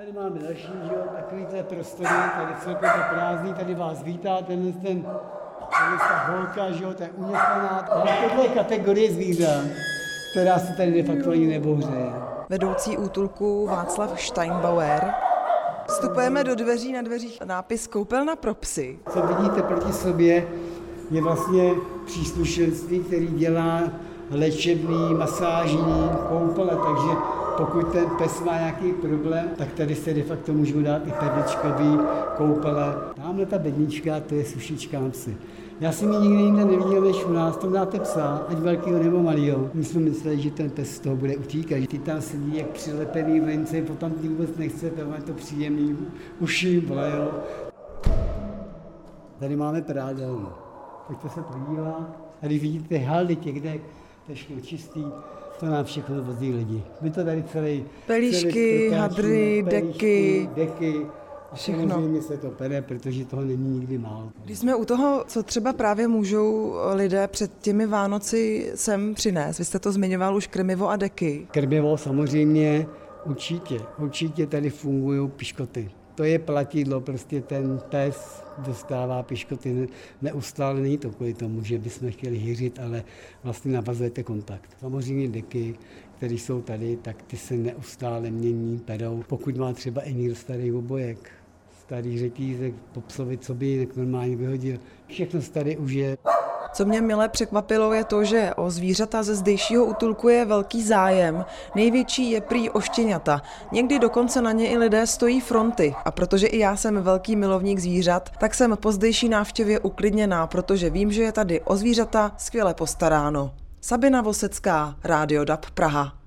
Tady máme další, že jo, takový té prostory, tady celkem to prázdný, tady vás vítá tenhle ten, tenhle ta holka, že jo, to je uněchaná. Ale tohle je kategorie zvířat, která se tady de facto ani nebouře. Vedoucí útulku Václav Steinbauer. Vstupujeme do dveří, na dveřích nápis Koupelna pro psy. Co vidíte proti sobě, je vlastně příslušenství, který dělá léčebný, masážní koupele, takže pokud ten pes má nějaký problém, tak tady se de facto můžou dát i perličkový koupele. Tamhle ta bednička, to je sušička psy. Já jsem ji nikdy jinde neviděl než u nás, tam dáte psa, ať velkého nebo malého. My jsme mysleli, že ten pes z toho bude utíkat, že ty tam sedí jak přilepený vence, potom ty vůbec nechce, tam je to příjemný, uši, jo. Tady máme prádelnu. Pojďte se podívat. Tady vidíte haldy těch dek, to je čistý, to nám všechno vozí lidi. My to tady celý... Pelíšky, celý hadry, deky. deky. Všechno. Samozřejmě se to pere, protože toho není nikdy málo. Když jsme u toho, co třeba právě můžou lidé před těmi Vánoci sem přinést, vy jste to zmiňoval už krmivo a deky. Krmivo samozřejmě, určitě, určitě tady fungují piškoty. To je platidlo, prostě ten pes dostává piškoty neustále, není to kvůli tomu, že bychom chtěli hýřit, ale vlastně navazujete kontakt. Samozřejmě deky, které jsou tady, tak ty se neustále mění, perou. Pokud má třeba někdo starý obojek, starý řetízek, popsovi, co by jinak normálně vyhodil. Všechno staré už je. Co mě milé překvapilo je to, že o zvířata ze zdejšího útulku je velký zájem. Největší je prý oštěňata. Někdy dokonce na ně i lidé stojí fronty. A protože i já jsem velký milovník zvířat, tak jsem po zdejší návštěvě uklidněná, protože vím, že je tady o zvířata skvěle postaráno. Sabina Vosecká, Rádio DAB Praha.